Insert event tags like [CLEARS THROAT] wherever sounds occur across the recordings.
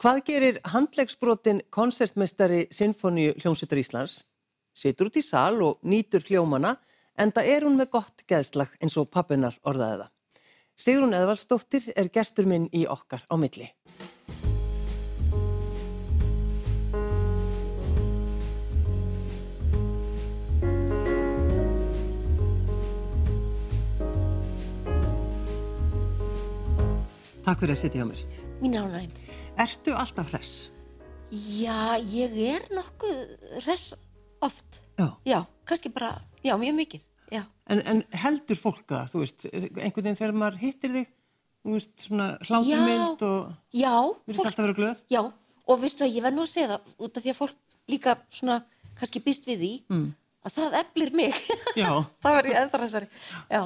Hvað gerir handlegsbrotin konsertmestari Sinfoníu hljómsveitar Íslands? Situr út í sal og nýtur hljómana en það er hún með gott geðslag eins og pappinar orðaði það. Sigrun Eðvaldsdóttir er gestur minn í okkar á milli. Takk fyrir að sitja hjá mér. Mín ánægum. Ertu alltaf hress? Já, ég er nokkuð hress oft. Já. Já, kannski bara, já, mjög mikið. Já. En, en heldur fólk það, þú veist, einhvern veginn þegar maður hittir þig, þú veist, svona hlátumynd og Já, virðist alltaf vera glöð? Já, og veistu að ég verð nú að segja það út af því að fólk líka svona kannski býst við því mm. að það eflir mig. Já. [LAUGHS] það var ég eða þessari. Já.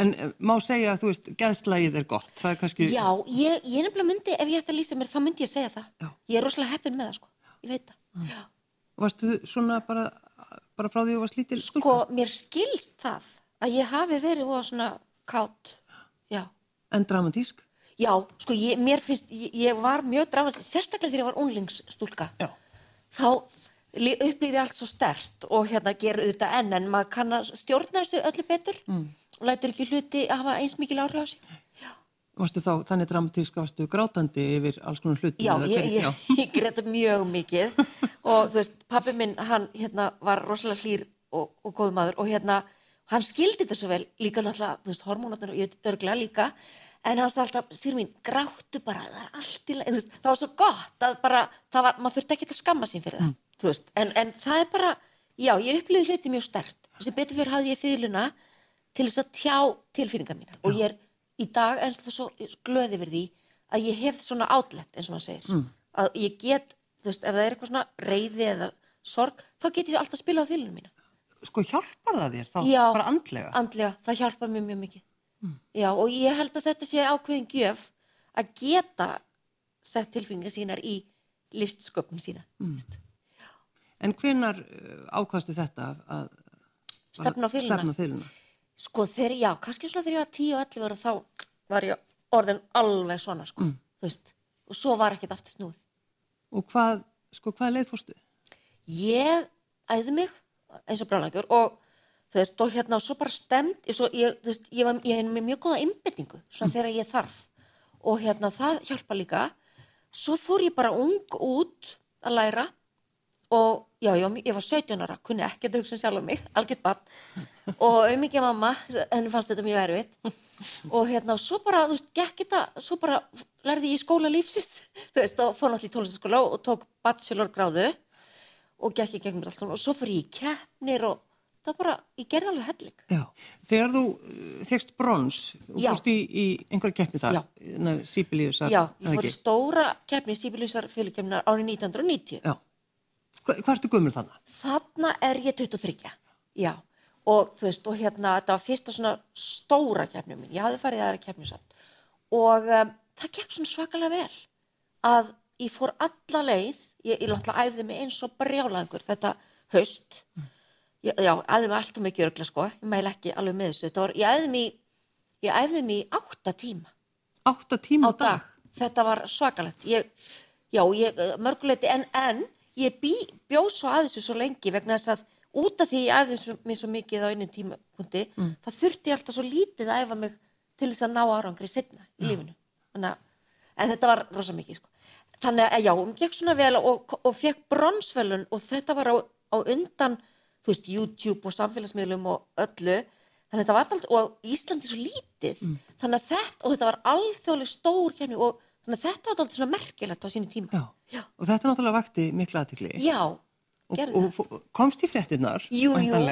En eh, má segja að þú veist, geðslægið er gott, það er kannski... Já, ég, ég nefnilega myndi, ef ég ætti að lýsa mér, þá myndi ég segja það. Já. Ég er rosalega heppin með það, sko. Ég veit það. Já. Varstu svona bara, bara frá því að þú varst lítil stúlka? Sko, mér skilst það að ég hafi verið óa svona kátt. Já. En dramatísk? Já, sko, ég, mér finnst, ég, ég var mjög drafast, sérstaklega þegar ég var unglingsstúlka. Já. Þá upplýði allt svo stert og hérna gera auðvitað enn, en maður kann að stjórna þessu öllu betur mm. Og lætur ekki hluti að hafa eins mikil áhrif á sig. Varstu þá, þannig dramatísk, varstu grátandi yfir alls konar hluti? Já, ég, hvernig- ég, ég greta mjög mikið. [LAUGHS] Og þú veist, pappi minn, hann hérna var rosalega hlýr og, og góð maður. Og hérna, hann skildi þetta svo vel líka náttúrulega, þú veist, hormónatnar og ég veit örglega líka, en hann sagði alltaf, sýr mín, gráttu bara, það er allt í veist, það var svo gott að bara, það var, maður þurfti ekki að skamma sín fyrir það, þú veist, en, en það er bara, já, ég upplýði hluti mjög stert, þessi betur fyrir hafði ég þýðluna til þess að tjá tilfinningar mínar og ég er í dag ennst svo glöði því að ég hef svona outlet eins og maður segir mm. að ég get, þú veist, ef það er eitthvað svona reyði eða sorg, þá get ég alltaf spilað á þýlunum mína. Sko hjálpar það þér þá, Já. bara andlega? Andlega, það hjálpa mér mjög mikið. Já, og ég held að þetta sé ákveðin gjöf að geta sett tilfinningar sínar í listsköpum sína. Mm. En hvenar ákvastu þetta að- Stefna á þýluna. Sko þegar, já, kannski svona þegar ég var 10 og 11 ára þá var ég orðin alveg svona, sko, þú veist. Og svo var ekkert aftur snúið. Og hvað, sko, hvað leið fórstu? ég æði mig eins og brálagur og þú veist, og hérna og svo bara stemd svo, ég, þú veist, ég, var, ég með mjög góða innbyttingu svona þegar ég þarf og hérna það hjálpa líka svo fór ég bara ung út að læra og já, já, ég var 17 ára, kunni ekki að hugsa um sjálf um mig, algjört bann og auðvitað mamma, henni fannst þetta mjög erfitt og hérna, svo bara, þú veist, gekk þetta, svo bara lærði ég í skóla lífsist, [LAUGHS] þú veist, og fór náttúrulega í tónlistaskóla og tók bachelor gráðu og gekk í gegnum allt svona og svo fyrir ég í keppnir og það bara, ég gerði alveg helling. Já. Þegar þú uh, fegst brons, þú fórst í, í einhverja keppni þar, Já. Sýbilíusar, Já, ég fór í stóra keppni Sýbilusar fylgkemnar árið 1990. Já. Hva, hvað ertu gömur þannig? Þarna er ég 23. Já, og þú veist, og hérna, þetta var fyrsta svona stóra keppni mín. Ég hafði farið aðra keppni samt. Og um, það gekk svona svakalega vel að ég fór alla leið, ég, ég náttúrulega æfði mig eins og brjálaðingur þetta haust. Ég, já, æfði mig alltaf mikið örgla, sko. Ég mæla ekki alveg með þessu. Þetta var, ég æfði mig, ég æfði mig í átta tíma Átta tíma á dag. Þetta var svakalegt. Ég, já, ég, mörguleiti, en, en ég bí, bjó svo að þessu svo lengi vegna þess að út af því ég æfði mig svo mikið á einu tímapunkti, það þurfti ég alltaf svo lítið að æfa mig til þess að ná árangri setna í lífinu. Að, en þetta var rosa mikið, sko. Þannig að, já, hún gekk svona vel og, og fekk bronsvelun og þetta var á, á undan, veist, YouTube og samfélagsmiðlum og öllu. Þannig að þetta var alltaf, og Íslandi svo lítið, þannig að þetta, og þetta var alþjóðleg stór kemni og þannig að þetta var alltaf svona merkilegt á sínu tíma. Já. Já. Og þetta náttúrulega vakti mikla aðtikli. Já, Og, gerði og það. fó- komst í fréttinnar, Jú, jú,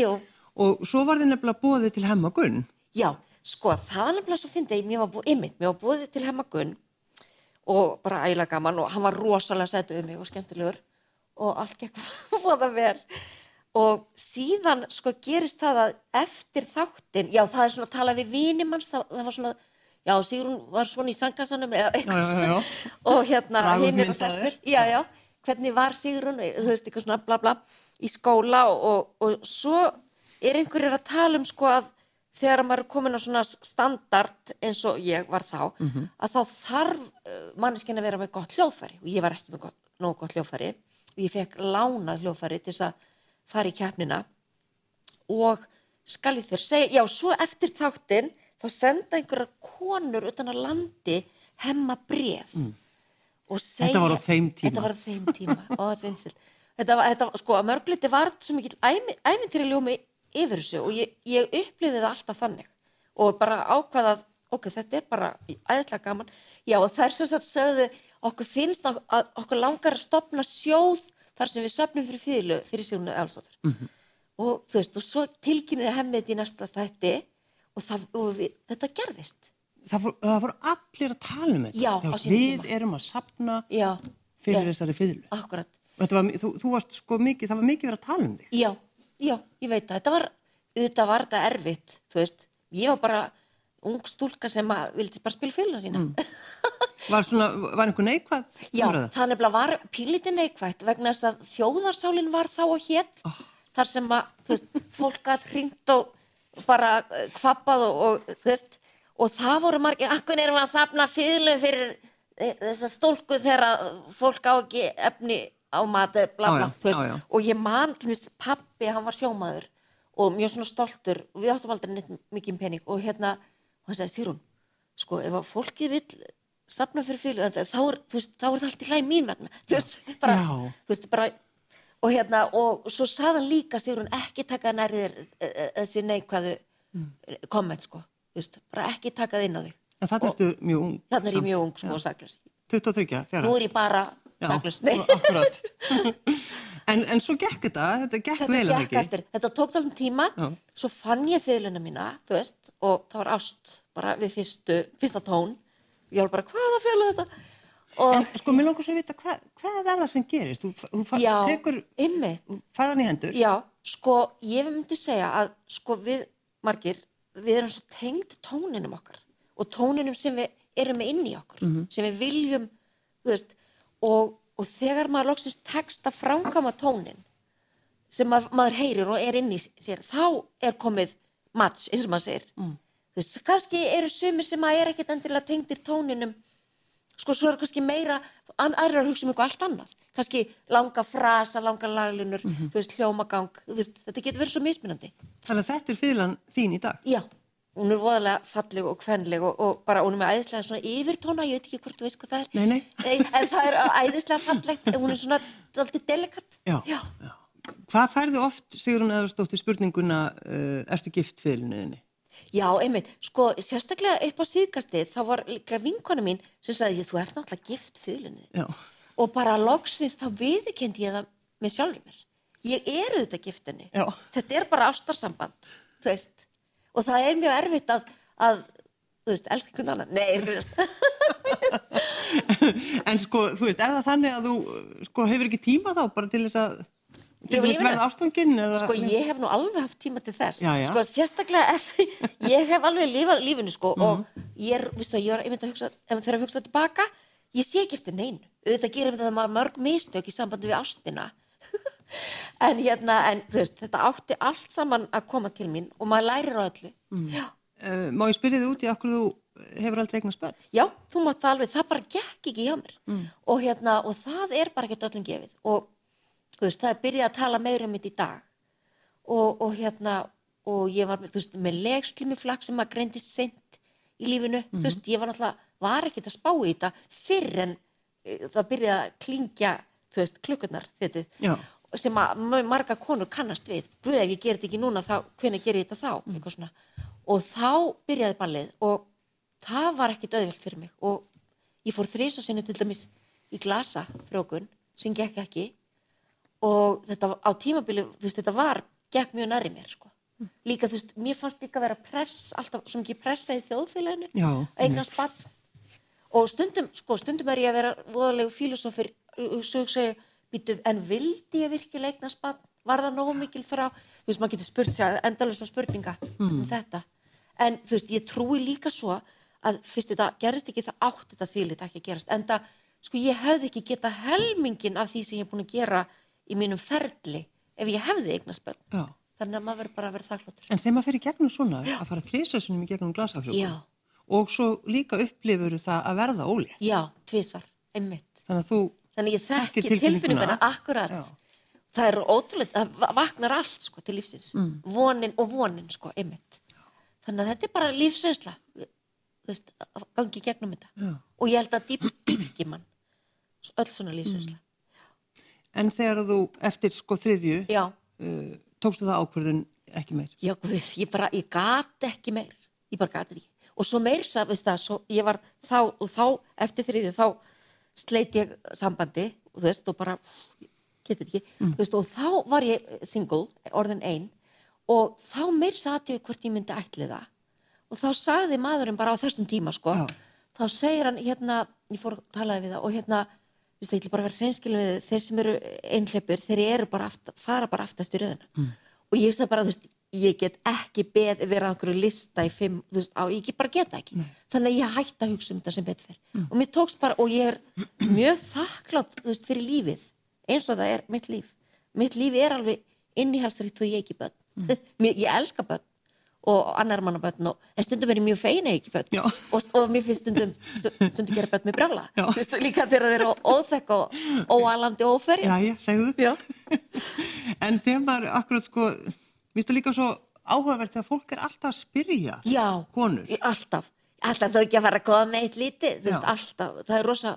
jú. Og svo var þið nefnilega bóðið til hemmagunn. Já, sko, það var nefnilega svo fyndið, mér var búið, ymmit, mér var búið til hemmagunn og bara ægilega gaman og hann var rosalega sættu um mig og skemmtilegur og allt gekk [LAUGHS] fóða vel og síðan sko gerist það að eftir þáttin, já það er svona að tala við vinimanns, það, það var svona, já Sigrún var svona í sangasanum eða eitthvað. [LAUGHS] Og hérna hinn myndaðir. þessir, já já, hvernig var Sigrún, þú veist eitthvað svona bla bla í skóla og, og, og svo er einhverjir að tala um sko að þegar maður er komin á svona standard eins og ég var þá að þá þarf uh, manneskinn að vera með gott hljóðfæri. Og ég var ekki með gott, nóg gott hljóðfæri. Og ég fekk lánað hljóðfæri til þess að fara í keppnina. Og skal ég þér segja, já, svo eftir þáttinn þá senda einhverjar konur utan að landi hemma bref og segja... Þetta var á þeim tíma. Þetta var á þeim tíma, ó, þetta er vinsil. Þetta var, þetta, sko, að mörgluti var svo mikil æmyntýri ljómi yfir þessu og ég, ég upplifði það alltaf þannig og bara ákvaðað, ok, þetta er bara æðislega gaman. Já, og þær svo að sögðu, okkur finnst að, að okkur langar að stopna sjóð þar sem við söfnum fyrir fýðlu, fyrir Sigurnu Elsóttur. Mhm. Og þú veist, og svo tilkynniði hemmið þetta í næsta stætti og, það, og við, þetta gerðist. Það voru, allir að tala um þetta. Já, Þú á veist, sínum Við tíma. erum að sapna Já. fyrir Já. þessari fiðlu. Akkurat. Var, þú, þú varst sko mikið, það var mikið verið að tala um þig. Já, já, ég veit það. Þetta var, þetta var þetta erfitt, þú veist. Ég var bara ung stúlka sem að vildi bara spila fylgna sína. Var, svona, var einhver neikvað? Já, það nefnilega var pínlítið neikvætt vegna þess að þjóðarsálinn var þá og hétt þar sem að, þú veist, fólk að hringt og bara kvappað og, og, þú veist, og það voru margir, akkur erum við að safna fylglu fyrir eh, þessa stólku þegar fólk á ekki efni á mati, bla bla, þú veist, já, já. og ég man, þú veist, pappi, hann var sjómaður og mjög svona stoltur. Og við áttum aldrei neitt mikið pening og hérna, hann sagði, Sýrún, sko, ef að fólkið vill safna fyrir fylgu, þá er, veist, þá er það allt í hlæg mín vegna, þú veist, bara, þú veist, bara, og hérna, og svo sagði hann líka, Sýrún, ekki taka nærðir þessi neikvæðu komment, sko, veist, bara ekki taka það inn á þig. En það ertu mjög ung. Þannig er ég mjög ung, sko, og saklaus. 23, fjara. Nú er ég bara saklaus. Nei. akkurat. [LAUGHS] en, en svo gekk þetta, þetta gekk þetta vel að gekk eftir, þetta tók alveg tíma Já. svo fann ég fiðluna mína þú veist, og það var ást bara við fyrstu, fyrsta tón ég var bara, hvað að fjöla þetta og En sko, mér langar svo að vita, hvað, hvað er það sem gerist? Þú, þú fa- já, tekur, farðan í hendur. já, sko, ég myndi segja að sko við, margir við erum svo tengd tóninum okkar og tóninum sem við erum með inn í okkur sem við viljum þú veist, og, og þegar maður loksins tekst að framkama tónin sem mað, maður heyrir og er inn í sér, þá er komið match, eins og maður segir. Þú veist, kannski eru sumir sem að er ekkert endilega tengdir tóninum, sko, svo eru kannski meira, aðrir að hugsa um eitthvað allt annað. Kannski langa frasa, langa laglunur, þú veist, hljómagang, þú veist, þetta getur verið svo mismunandi. Þannig að þetta er fiðlan þín í dag. Já, hún er voðalega falleg og kvenleg og, og bara hún er með æðislega svona yfirtóna, ég veit ekki hvort þú veist hvað það er. Nei, nei. En það er æðislega fallegt, hún er svona alltaf delikat. Já. Já. Hvað færðu oft, Sigrun Eðarsdóttir, spurninguna, uh, ertu gift fiðluninni? Já, einmitt, sko, sérstaklega upp á síðkastið, þá var líka vinkona mín sem sagði, þú ert náttúrulega gift fylunni. Og bara loksins þá viðurkendi ég það með sjálfur mér. Ég er auðvitað giftinni. Já. Þetta er bara ástarsamband. Og það er mjög erfitt að, að þú veist, einhvern annan. Nei, þú veist. [LAUGHS] en sko, þú veist, er það þannig að þú sko, hefur ekki tíma þá bara til þess að til þess ástfanginn eða Sko, ég hef nú alveg haft tíma til þess. Já, já. Sko, sérstaklega ef [LAUGHS] ég hef alveg lifað lífinu, sko, Mhm. og ég er, viðstu, ég er einmitt að hugsa, ef þegar að hugsa tilbaka, ég sé ekki eftir neinu. Auðvitað gerir þetta maður mörg mistök í sambandi við ástina. [LAUGHS] en hérna, en veist, þetta átti allt saman að koma til mín og maður lærir á öllu. Mm. Uh, má ég spyrja þig út í okkur þú hefur aldrei eignast börn? Já, þú mátt það alveg, það bara gekk ekki hjá mér. Og hérna, og það er bara ekki öllum gefið. Og þú veist, það er byrjað að tala meira um þetta í dag. Og, og hérna, og ég var þú veist, með legslumiflag sem að greindist seint í lífinu. Þú veist, ég var náttúrulega, var ekkert að spá í þetta fyrr en e, það byrjaði að klingja, þú veist, klukkurnar, þetta. Sem að marga konur kannast við. Guð, ef ég ger þetta ekki núna, þá, hvenær ger ég þetta þá? Eitthvað svona. Og þá byrjaði ballið og það var ekkit auðvelt fyrir mig og ég fór þrýsa sinni til dæmis í glasa frjókun sem gekk ekki og þetta á tímabili, þú veist, þetta var gekk mjög næri mér, sko. Líka, þú veist, mér fannst líka vera press, alltaf svo mikið pressa í þjóðfélaginu, eignast bann og stundum, sko, stundum er ég að vera voðalegu fílosófir, svo hugsa ég, býtu, en vildi ég virkilega eignast bann? Var það nógu mikil frá, þú veist, maður getur spurt sér endalösa spurninga um þetta. En þú veist, ég trúi líka svo að fyrst þetta gerist ekki, það átt þetta þýlit ekki að gerast. En það, sko, í mínum ferli ef ég hefði eignast bönn. Já. þannig að maður verður bara að vera þakkláttur. En þegar maður fyrir gegnum svona, að fara þrísasunum í gegnum glasafljókum Já. og svo líka upplifur það að verða ólétt. Já, tvísvar, einmitt. Þannig að þú, Þannig ég þekki tilfinninguna. akkurat. Já. Það er ótrúlega, það va- vaknar allt sko til lífsins. Mm. Vonin og vonin sko, einmitt. Þannig að þetta er bara að gangi gegnum þetta. Já. Og ég held að dýp, dýfki mann, öll svona lífsreynsla. En þegar þú eftir sko þriðju, uh, tókstu það ákvörðun ekki meir. já, guð, ég bara, ég gat ekki meir. Ég bara gat ekki. Og svo meir sá, veist það, svo ég var þá, og þá, eftir þriðju, þá sleit ég sambandi, og þú veist, og bara, getið ekki, þú veist, og þá var ég single, orðin ein, og þá meir satt ég hvort ég myndi ætli það. Og þá sagði maðurinn bara á þessum tíma, sko, Já. þá segir hann, hérna, ég fór að talaði við það, og hérna, ég ætla bara að vera hreinskilin við þeir sem eru einhleipir, þeir eru bara afta, fara bara aftast í röðina. Mm. Og ég veist það bara, þú veist, ég get ekki beð vera á einhverju lista í fimm, þú veist, ár, ég get bara geta ekki. Þannig að ég hætti að hugsa um þetta sem betur fyrir. Og mér tókst bara, og ég er mjög þakklátt, þú veist, fyrir lífið, eins og það er mitt líf. Mitt líf er alveg innihalsrikt og ég ekki börn. [LAUGHS] Mér- ég elska börn og annar manna börn og, en stundum er ég mjög fein eða ekki börn Já. og, og mér finnst stundum stundum gera börn með brjála Já. Líka þegar þeir eru óþekk og óalandi og óferja Jæja, segðu. Já. [LAUGHS] En þegar maður akkurat sko, vístu líka svo áhugavert þegar fólk er alltaf að spyrja Já, konur. Alltaf alltaf þú ekki að fara að koma með eitt lítið þú veist, Já. alltaf, það er rosa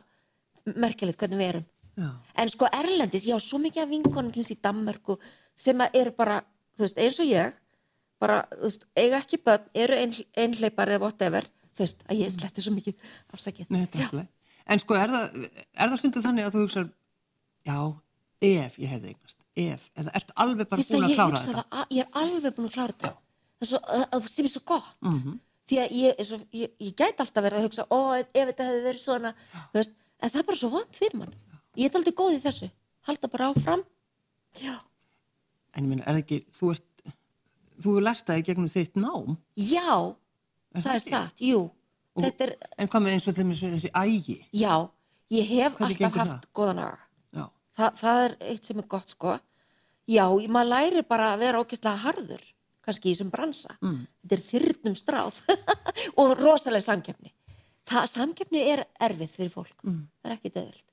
merkilegt hvernig við erum Já. en sko Erlendis, ég á svo mikið af vinkonum þess í Danmörku sem eru bara þú veist, eins og ég bara, þú veist, eiga ekki börn, eru ein, einhleipar eða whatever, þú veist, að ég sletti svo mikið afsakið. Nei, þetta er alltaf. En sko, er það, er það stundu þannig að þú hugsa, já, ef ég hefði eignast, ef, eða ert alveg bara búin að klára þetta? það, að- ég er alveg búin að klára þetta. Það er svo, að, að, sem er svo gott. Því að ég, svo, ég, ég gæti alltaf verið að hugsa, ó, ef þetta hefði verið svona, þú veist, en það er bara svo vant fyrir mann. Ég er aldrei góð í þessu. Halda bara áfram. Já. En ég meina, er það ekki, þú ert, þú hefur lært það í gegnum þitt nám, Já, Er það það er satt, jú. Þetta er, en hvað með eins og þessi ægi? já, ég hef Hvernig alltaf haft góðan. Já, Þa, það er eitt sem er gott sko já, maður læri bara að vera ógeðslega harður kannski í þessum bransa mm. þetta er þyrnum stráð [LAUGHS] og rosalega samkeppni það, samkeppni er erfið fyrir fólk mm. það er ekki döðvilt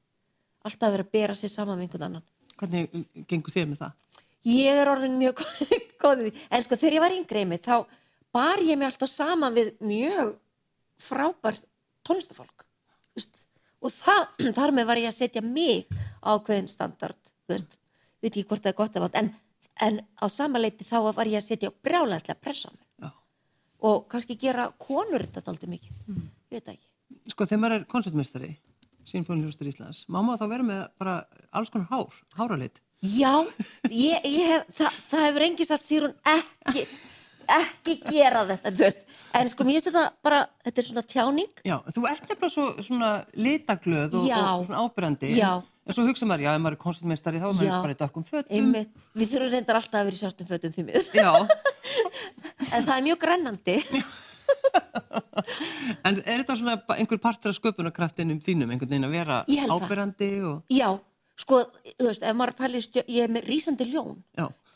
alltaf að vera að bera sér saman við einhvern annan hvernig gengur þér með það? Ég er orðin mjög [LAUGHS] góð í því en sko þegar ég var yngri einmitt þá bar ég mig alltaf saman við mjög frábært tónlistafólk veist. og það, [CLEARS THROAT] þar með var ég að setja mig á ákveðin standard veist, veit ekki hvort það er gott eða vant en, en á sama leiti þá var ég að setja brjálæðislega pressa á mig Já. og kannski gera konur þetta aldrei mikið, Mm. ég veit það ekki Sko, þegar maður er koncertmestari, Sinfóniljóstur Íslands, má maður þá vera með bara alls konar hár, háralit? Já, ég, ég hef, það, það hefur engi satt Sýrún ekki, ekki gera þetta, þú veist. En sko, mér finnst þetta bara, þetta er svona tjáning. Já, þú ert nefnilega svo svona litaglöð og, og svona ábyrrandi. Já. En svo hugsa maður, já, ef maður er koncertmestari þá er maður bara í dökkum fötum. Einmitt, við þurfum reyndar alltaf að vera í sjástum fötum því miður. Já, [LAUGHS] En það er mjög grennandi. [LAUGHS] en er þetta svona einhver partur af sköpunarkraftinum þínum, einhvern veginn að vera ábyrrandi og... Já, sko, þú veist, ef maður pælir ég er með rísandi ljón.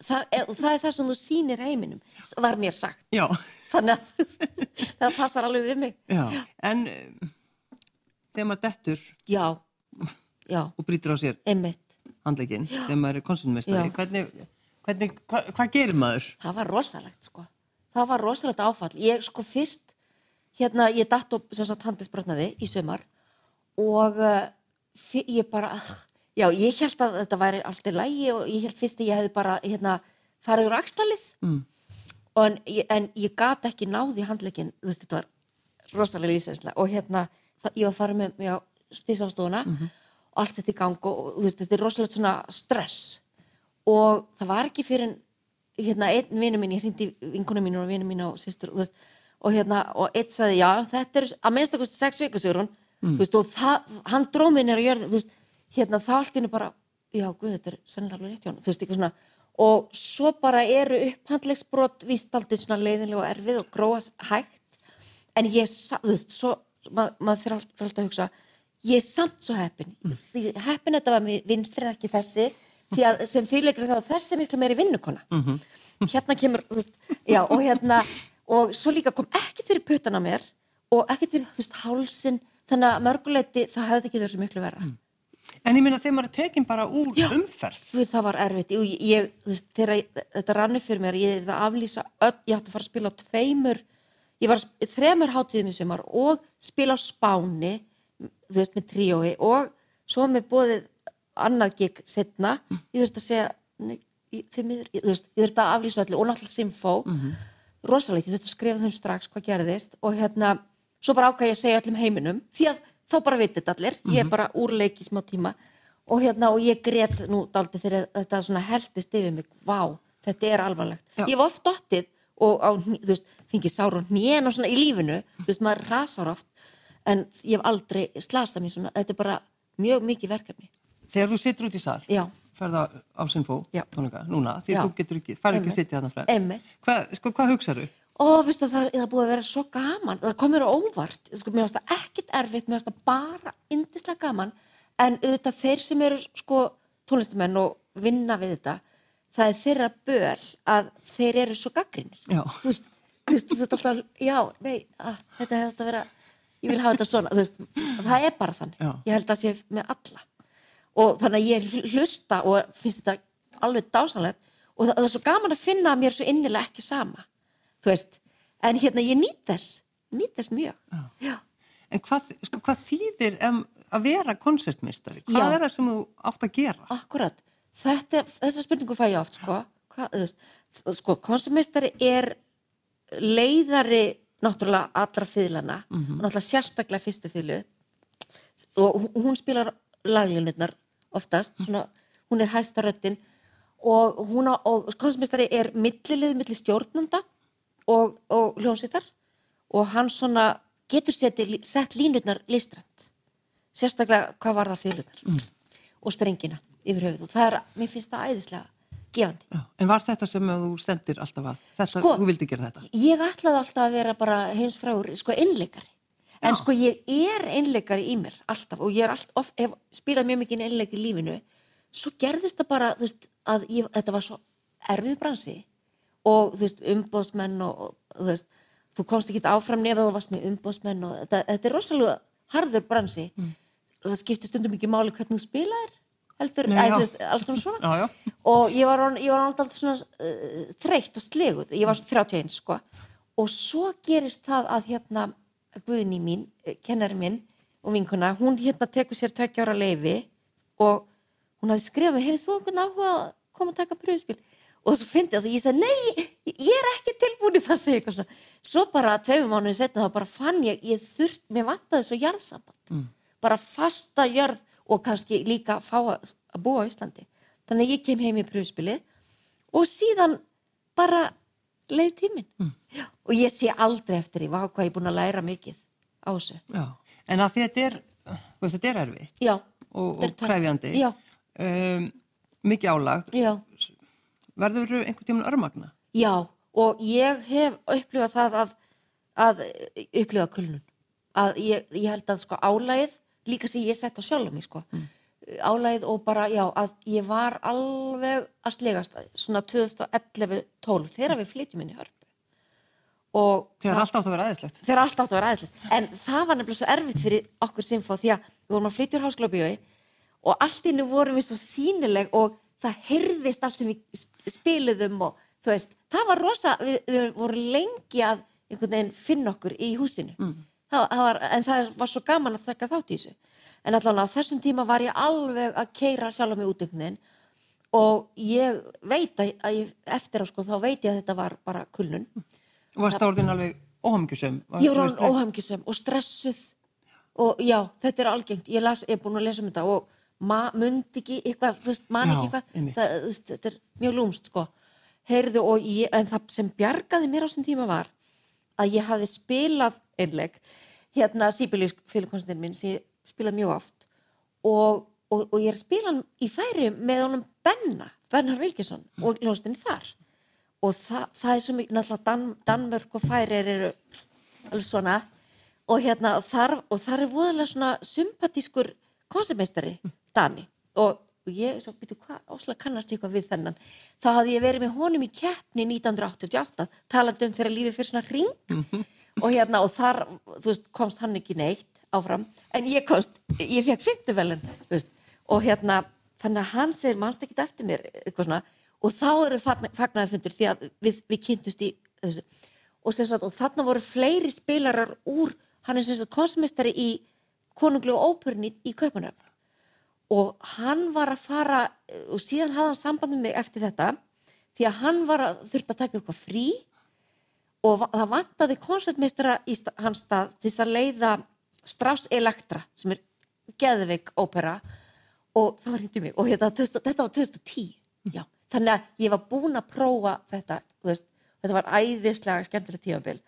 Það er, og það er það sem þú sýnir heiminum, var mér sagt. já, Þannig að [LAUGHS] það passar alveg við mig. já. En um, þegar maður dettur og brýtur á sér handlegin, þegar maður er koncertmestari, Já. hvernig, hvernig, hva, hvað gerir maður? Það var rosalegt sko. Það var rosalegt áfall. Ég sko fyrst, hérna, ég datt og sem sagt handisbrotnaði í sumar og uh, ég bara, ah, já, ég held að þetta væri allt í lægi og ég held fyrst að ég hefði bara, hérna, farið úr axlalið mm. en, en ég gat ekki náði handleikin, þú veist, þetta var rosalega lýsæslega og hérna, ég var farið með mig á stísastofuna og allt þetta í gang og, þú veist, þetta er rosalegt svona stress. Og það var ekki fyrir en hérna, einn vinnu mín, ég hringdi vinkunum mín og vinnu mín og sýstur þú veist, og hérna, og einn sagði, já, þetta er að minnst okkur sex þú veist, og það, hann dróð mér nýra að gjörði þú veist, hérna, það allt inni bara já, guð, þetta er sennilega alveg rétt hjá hann þú veist, eitthvað svona, og svo bara eru upphandlegsbrot vístaldi svona leiðinlega og erfið og gróa hægt. En ég, þú veist, svo mað, maður fyrir alltaf að hugsa ég er samt svo heppin. Því heppin þetta var mér vinstri en ekki þessi. Því að sem fyrirleikri þá þessi miklu meiri vinnukona. Hérna kemur, þú veist, já og hérna og svo líka kom ekkert fyrir puttana mér og ekkert fyrir, þú veist, hálsin þannig að mörguleiti það hefði ekki verið svo miklu verra En ég minna þegar maður er tekin bara úr Já. umferð. Veist, það var erfitt. Ég, ég veist, þegar þetta rannu fyrir mér ég er það aflýsa öll, ég átti að fara að spila á tveimur, ég var að þremur hátíðum í sumar og spila á Spáni þú veist, með tríói og svo með bóðið annað gig setna, ég þurfti að segja nei, ég, miður, þú veist, ég þurfti að aflýsa öllu og náttúrulega Simfó. Rosalegt, ég þurfti að skrifa þeim strax hvað gerðist og hérna, svo bara ákvað ég að segja öllum heiminum, því að þá bara vitið þetta allir, ég er bara úr leik í smá tíma. Og hérna, og ég grét nú daldi þegar þetta svona heldist yfir mig, vá, þetta er alvarlegt. Já. ég var oft dottið og á, þú veist, fengið sár og hnén og svona í lífinu, þú veist, maður rasar oft. En ég hef aldrei slasað mér svona, þetta er bara mjög mikið verkefni. Þegar þú situr út í sal, Já. ferða á Sinfó, tónleika, núna, því Já. þú getur ekki, fara ekki að sitja þarna fræð. Hvað, sko, hvað hugsaðu? Og það, það búið að vera svo gaman. Það komur á óvart, sko, mér finnst það ekkit erfitt, mér finnst það bara indislega gaman. En auðvitað þeir sem eru sko tónlistamenn og vinna við þetta, það er þeirra böl að þeir eru svo gaggrinir þú veist, þú veist, alltaf já, nei, að, þetta hefði þetta að vera ég vil hafa þetta svona, þú veist það er bara þannig, Já. ég held að sé með alla. Og þannig að ég hlusta og finnst þetta alveg dásanlegt og það, það er svo gaman að finna að mér er svo innilega ekki sama veist, en hérna ég nýt þess nýt þess mjög já. En hvað, sko, hvað þýðir um, að vera koncertmistari? Hvað Já. er það sem þú átt að gera? akkurat, þetta, þessa spurningu fæ ég oft sko, sko konsumeistari er leiðari náttúrulega allra fýðlana Mhm. og náttúrulega sérstaklega fyrstu fýðlu og hún- spilar laglínutnar oftast, svona, hún er hæsta röddin og og konsumeistari er millilið, milli stjórnanda og, og hljónsveitar og hann svona getur seti, sett línutnar listrænt sérstaklega hvað var það fylgurnar mm. og strengina yfir höfuð og það er, mér finnst það æðislega gefandi. Já. En var þetta sem þú stendir alltaf að? Þetta, Sko- þú vildi gera þetta? Ég ætlaði alltaf að vera bara heins fráur, sko, einleikari. En sko, ég er einleikari í mér, alltaf, og ég alltaf, of, hef spilað mjög mikið einleik í lífinu. Svo gerðist það bara, veist, að ég, þetta var svo erfið bransi og, þú veist, umbóðsmenn og, og, þú veist, þú komst ekki áfram nefn að þú varst með umbóðsmenn og þetta, þetta er rosalega harður bransi. Það skiptir stundum ekki máli hvernig þú spilaðir, heldur, Nei, þú veist, alls konar svona. Já, já. og ég var ég var alltaf svona uh, þreytt og sleguð, ég var 31 sko. Og svo gerist það að hérna Guðni mín, eh, kennari minn og vinkuna, hún hérna tekur sér tveggja ára leifi og hún hafði skrifað hefur þú einhvern áhuga að koma að taka pröfuspil og svo fyndi að ég sagði, nei, ég, ég er ekki tilbúin í segja eitthvað svona. Svo bara tveimum mánuði setna þá bara fann ég ég þurft, mér vantaði svo jarðsamband. Bara fasta jörð og kannski líka fá að, að búa á Íslandi. Þannig að ég kem heim í pröfuspilið og síðan bara leið tíminn. Já, og ég sé aldrei eftir því, vá hvað ég er búin að læra mikið á þessu. Já. En að þetta er, veist, þetta er erfið Já, og, og kræfjandi. Já, Um, mikið álag. já, Verður þú einhvern tímann örmagna? já og ég hef upplifað það að, að upplifa kulnun að ég, ég held að sko álægið líka sem ég sett á sjálfum mig sko mm. álægið og bara já að ég var alveg að slegast svona 2011-12 þegar við flytjum inn í hörpu Þegar allt átt að vera aðeinslegt. þegar allt átt að vera aðeinslegt en það var nefnilega svo erfitt fyrir okkur Simfó því að við vorum að flytja úr háskólabíói og allt innu vorum við svo sínileg og það heyrðist allt sem við sp- spiluðum og þú veist, það var rosa við, við vorum lengi að einhvern veginn finna okkur í húsinu. Það, það var, en það var svo gaman að þekka þátt í þessu. En allan á þessum tíma var ég alveg að keira sjálf mig út einhvern veginn. Og ég veit að, að ég, eftir á sko þá veit ég að þetta var bara kulnun. Og varst það orðin alveg óhamgjusum? ég var orðin óhæmkjusum og stressuð. Og já, þetta er algengt. Ég, las, ég er búin að lesa um þetta og mundi ekki eitthvað, þú veist, man ekki eitthvað. það, veist, þetta er mjög lúmst sko. Heyrðu og ég, en það sem bjargaði mér á þessum tíma var að ég hafði spilað einleg hérna Sibelius fylgkonstinn minn sem ég spilað mjög oft og, og, og ég er að spila hann í færi með honum Benna, Bennar Vilkesson og ljónstinni þar. Og það, það er svo mikið, náttúrulega Dan, Danmörk og Færir eru alveg svona og hérna þar, og þar er voðalega svona sympatískur konsertmeistari Dani. Og ég svo býtu hvað, áslega kannast ég eitthvað við þennan? Þá hafði ég verið með honum í keppni 1988, talandi um þegar lífið fyrir svona hring. Og hérna og þar, þú veist, komst hann ekki neitt áfram, en ég komst ég fekk fymtuvelin, þú veist. Og hérna, þannig að hann segir mannst ekki eftir mér, eitthvað svona. Og þá eru fagnaðafundur því að við, við kynntust í þessu. Og, sagt, og þarna voru fleiri spilarar úr, hann er sem sagt konsmestari í konunglu og óperni í Kaupanöfn og hann var að fara og síðan hafði hann sambandum mig eftir þetta því að hann var að þurft að taka eitthvað frí. Og það vantaði koncertmeistara í hans stað til þess að leiða Strauss Elektra sem er geðveik ópera. Og það var hindi mig. Og þetta, þetta var 2010 já. þannig að ég var búin að prófa þetta veist, þetta var æðislega skemmtilegt tímabil.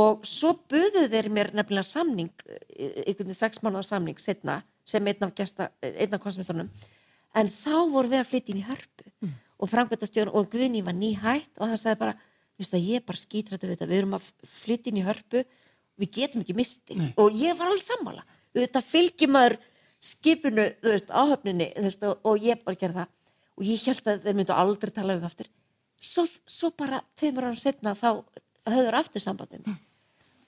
Og svo buðuð þeir mér nefnilega samning einhvern veginn sex mánuða samning setna sem einn af, af konsumítornum en þá voru við að flytja inn í hörpu mm. og framkvæmtastjórn og Guðni var nýhætt og hann sagði bara ég er bara skítrættu við þetta, við erum að flytja inn í hörpu við getum ekki misti Nei. og ég var alveg sammála þetta fylgjum maður skipinu veist, áhöfninni veist, og, og ég bara gerði það og ég held að þeir myndu aldrei tala um aftur svo, svo bara tveimur ára setna þá höfður aftur sambandum mm.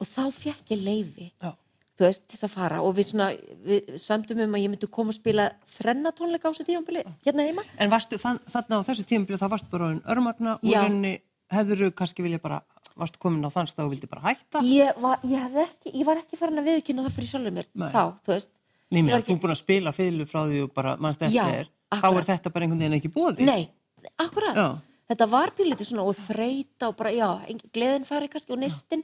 og þá fekk ég leifi Já. Þú veist til þess að fara. Og við, svona, við sömdum um að ég myndi koma og spila þrennatónleika á þessu tímanbili hérna heima. En varstu þann, þarna á þessu tímanbili þá varstu bara örmarna og henni hefður þú kannski vilja bara varstu komin á þann stað og vildi bara hætta? Ég var, ég ekki, ég var ekki farin að viðkynna það fyrir sjálfur mér Nei. þá, þú veist. Að ekki... þú búin að spila fylgur frá því og bara mannst eftir þér. Þá er þetta bara einhvern veginn ekki bóði Nei, akkurat. Já. Þetta var bílítið svona og þreita og bara, já, gleðin fari kannski og nestin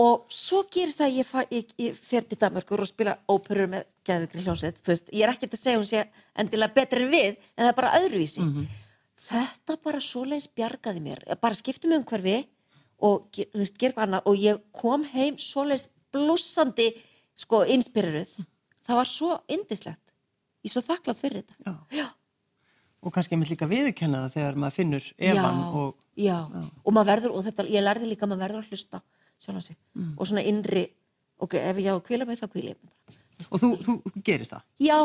og svo gerist það að ég, ég, ég fer til Danmarkur og spila óperur með Gæðvikri hljómsveit, ég er ekkert að segja hún sé endilega betri en við, en það er bara öðruvísi. Mm -hmm. Þetta bara svoleiðis bjargaði mér, ég bara skipti mig um hverfi og, veist, annað og ég kom heim svoleiðis blussandi, sko, inspiruð. Það var svo indislegt. Ég er svo þakklátt fyrir þetta. Já. Já og kannski með líka viðkenna það þegar maður finnur evan já, og, og verður, og þetta, ég lærði líka maður verður að hlusta sjálf hansi mm. og svona innri, ok, ef ég á að kvila mig þá kvila ég mig Og þú, þú, gerir það? Já,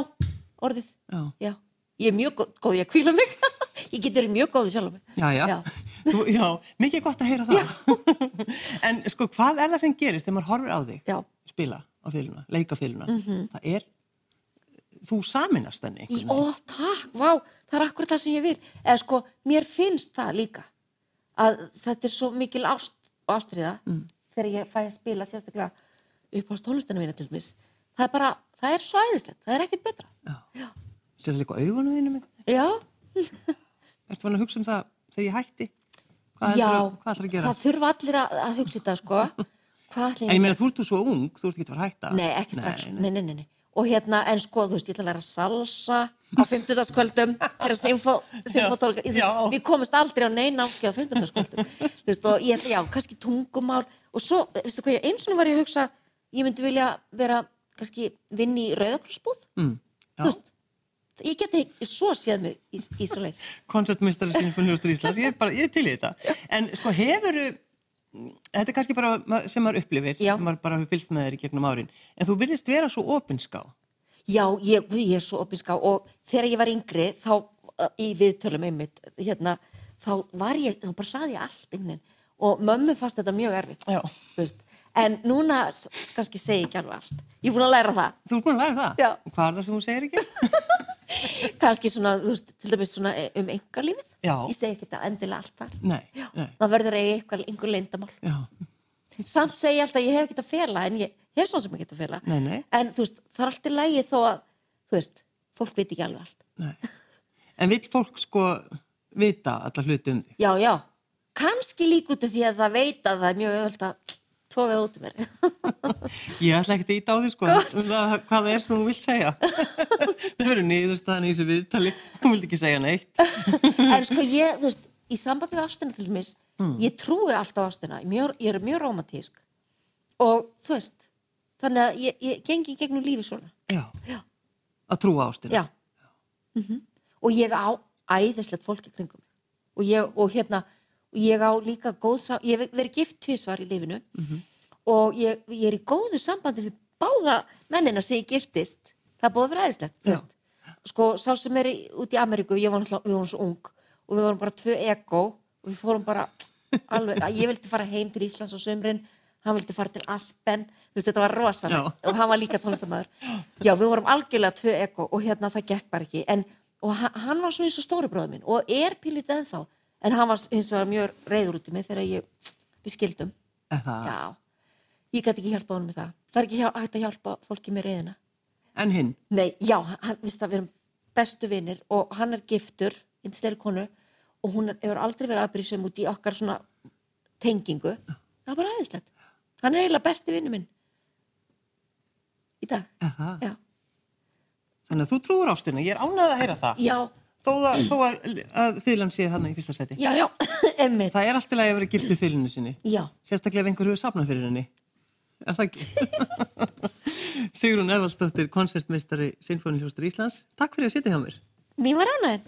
orðið, já, já. Ég er mjög góð, góð í að kvila mig. [LAUGHS] Ég getur mjög góð sjálf mig. Já, já, [LAUGHS] þú, já, mikið gott að heyra það. [LAUGHS] En sko, hvað er það sem gerist þegar maður horfir á þig? Spila á fylguna, leika á fylguna mm -hmm. það er þú saminast henni Ó, takk, vá, það er akkur það sem ég vil. Eða sko, mér finnst það líka að þetta er svo mikil ást ástriða mm. Þegar ég fæ að spila sérstaklega upp á stólustinu mína til dæmis það er bara, það er svo æðislegt, það er ekkert betra. Sér líka augunum þínu minn Já. [LAUGHS] Ertu fann að hugsa um það þegar ég hætti? Hvað Já, að, að það þurfa allir að, að hugsa þetta sko. [LAUGHS] En ég meina, þú ert svo ung, þú ert ekki að að hætta? Nei, ekki strax, nei, nei, nei, nei. Og hérna, en sko, þú veist, ég ætla að læra salsa á 50. kvöldum þegar symfótólka, við komumst aldrei á neina áski á 50. kvöldum þú veist, og ég ætla, já, kannski tungumál. Og svo, veistu hvað, eins og nú var ég að hugsa ég myndi vilja vera kannski vinni í rauðakrossbúð mm, þú veist, ég geti svo séð mig í, í svo leið. Koncertmistari Sinfonjóstur Íslands, ég er bara, ég er til í þetta. En sko, hefuru þetta er kannski bara sem maður upplifir sem maður bara fylst með þér í gegnum árin en þú vilist vera svo opinská Já, ég, ég er svo opinská og þegar ég var yngri þá í viðtölum einmitt hérna, þá var ég, þá bara saði ég allt einhvern og mömmu fannst þetta mjög erfitt en núna kannski segi ég ekki alveg allt. Ég er búin að læra það. Þú er búin að læra það? Já. Hvað er það sem þú segir ekki? [LAUGHS] kannski svona, þú veist, til dæmis svona e, um engarlífið, ég segi ekki þetta endilega allt þar, nei, nei. maður verður eiga einhver leindamál [LAUGHS] samt segi ég alltaf, ég hef ekki að fela en ég hef svona sem ekki að fela. Nei, en þú veist, það er alltaf lægi þó að þú veist, fólk veit ekki alveg allt. En vil fólk sko vita allar hluti um því? Já, já, kannski lík út af því að það veit að það er mjög öðvöld að tókað út um mér. [LAUGHS] Ég ætla ekki að íta á því sko um það, hvað það er sem þú vilt segja. [LAUGHS] Það verður niðurstaðan í þessu viðtali. Þú vilt ekki segja neitt. En sko ég, þú veist, í samband við ástina til dæmis, mm. ég trúi alltaf ástina ég, ég er mjög romantísk og þú veist þannig að ég, ég gengi gegnum lífi svona Já, Já. að trúa ástina Já, Já. Mm -hmm. og ég á æðislegt fólki kringum og ég, og hérna og ég á líka góð ég hef verið gift tvísvar í lifinu mm -hmm. og ég, ég er í góðu sambandi við báða mennina sem ég giftist það búið að vera aðeinslegt sko, sá sem er í, út í Ameríku, ég var náttúrulega, við vorum svo ung og við vorum bara tvö ego og við fórum bara alveg, ég vildi fara heim til Íslands á sömrin, hann vildi fara til Aspen, veist, þetta var rosalega Já. og hann var líka tónlistamæður. Já, við vorum algjörlega tvö ego og hérna það gekk bara ekki, en, og hann, var svona eins og stóri bróður minn og er pínlítið ennþá, en hann var hins vegar mjög reyður út í mig þegar ég, við skildum. Það? Já, ég gæti ekki hjálpa honum með það. Það er ekki hægt að hjálpa fólki með reyðina. En hinn? Nei, já, hann, viðst að við erum bestu vinnir og hann er giftur, einn stærri konu og hún hefur aldrei verið aðbrísum út í okkar svona tengingu. Það var bara aðeinslegt. Hann er eiginlega besti vinnu minn í dag. Þannig að þú trúur ástina, ég er ánægð að heyra það. já, Þó, það, þó að, að þýlan sé hann í fyrsta seti. já, já. [LAUGHS] Það er alltaf að vera gift við þýlinu sinni. Já, Sérstaklega ef einhver hefur safnað fyrir henni. Er það ekki? [LAUGHS] Sigrún Evalsdóttir, koncertmeistari Sinfónihljóstur Íslands. Takk fyrir að sitja hjá mér. mér var ánægðin.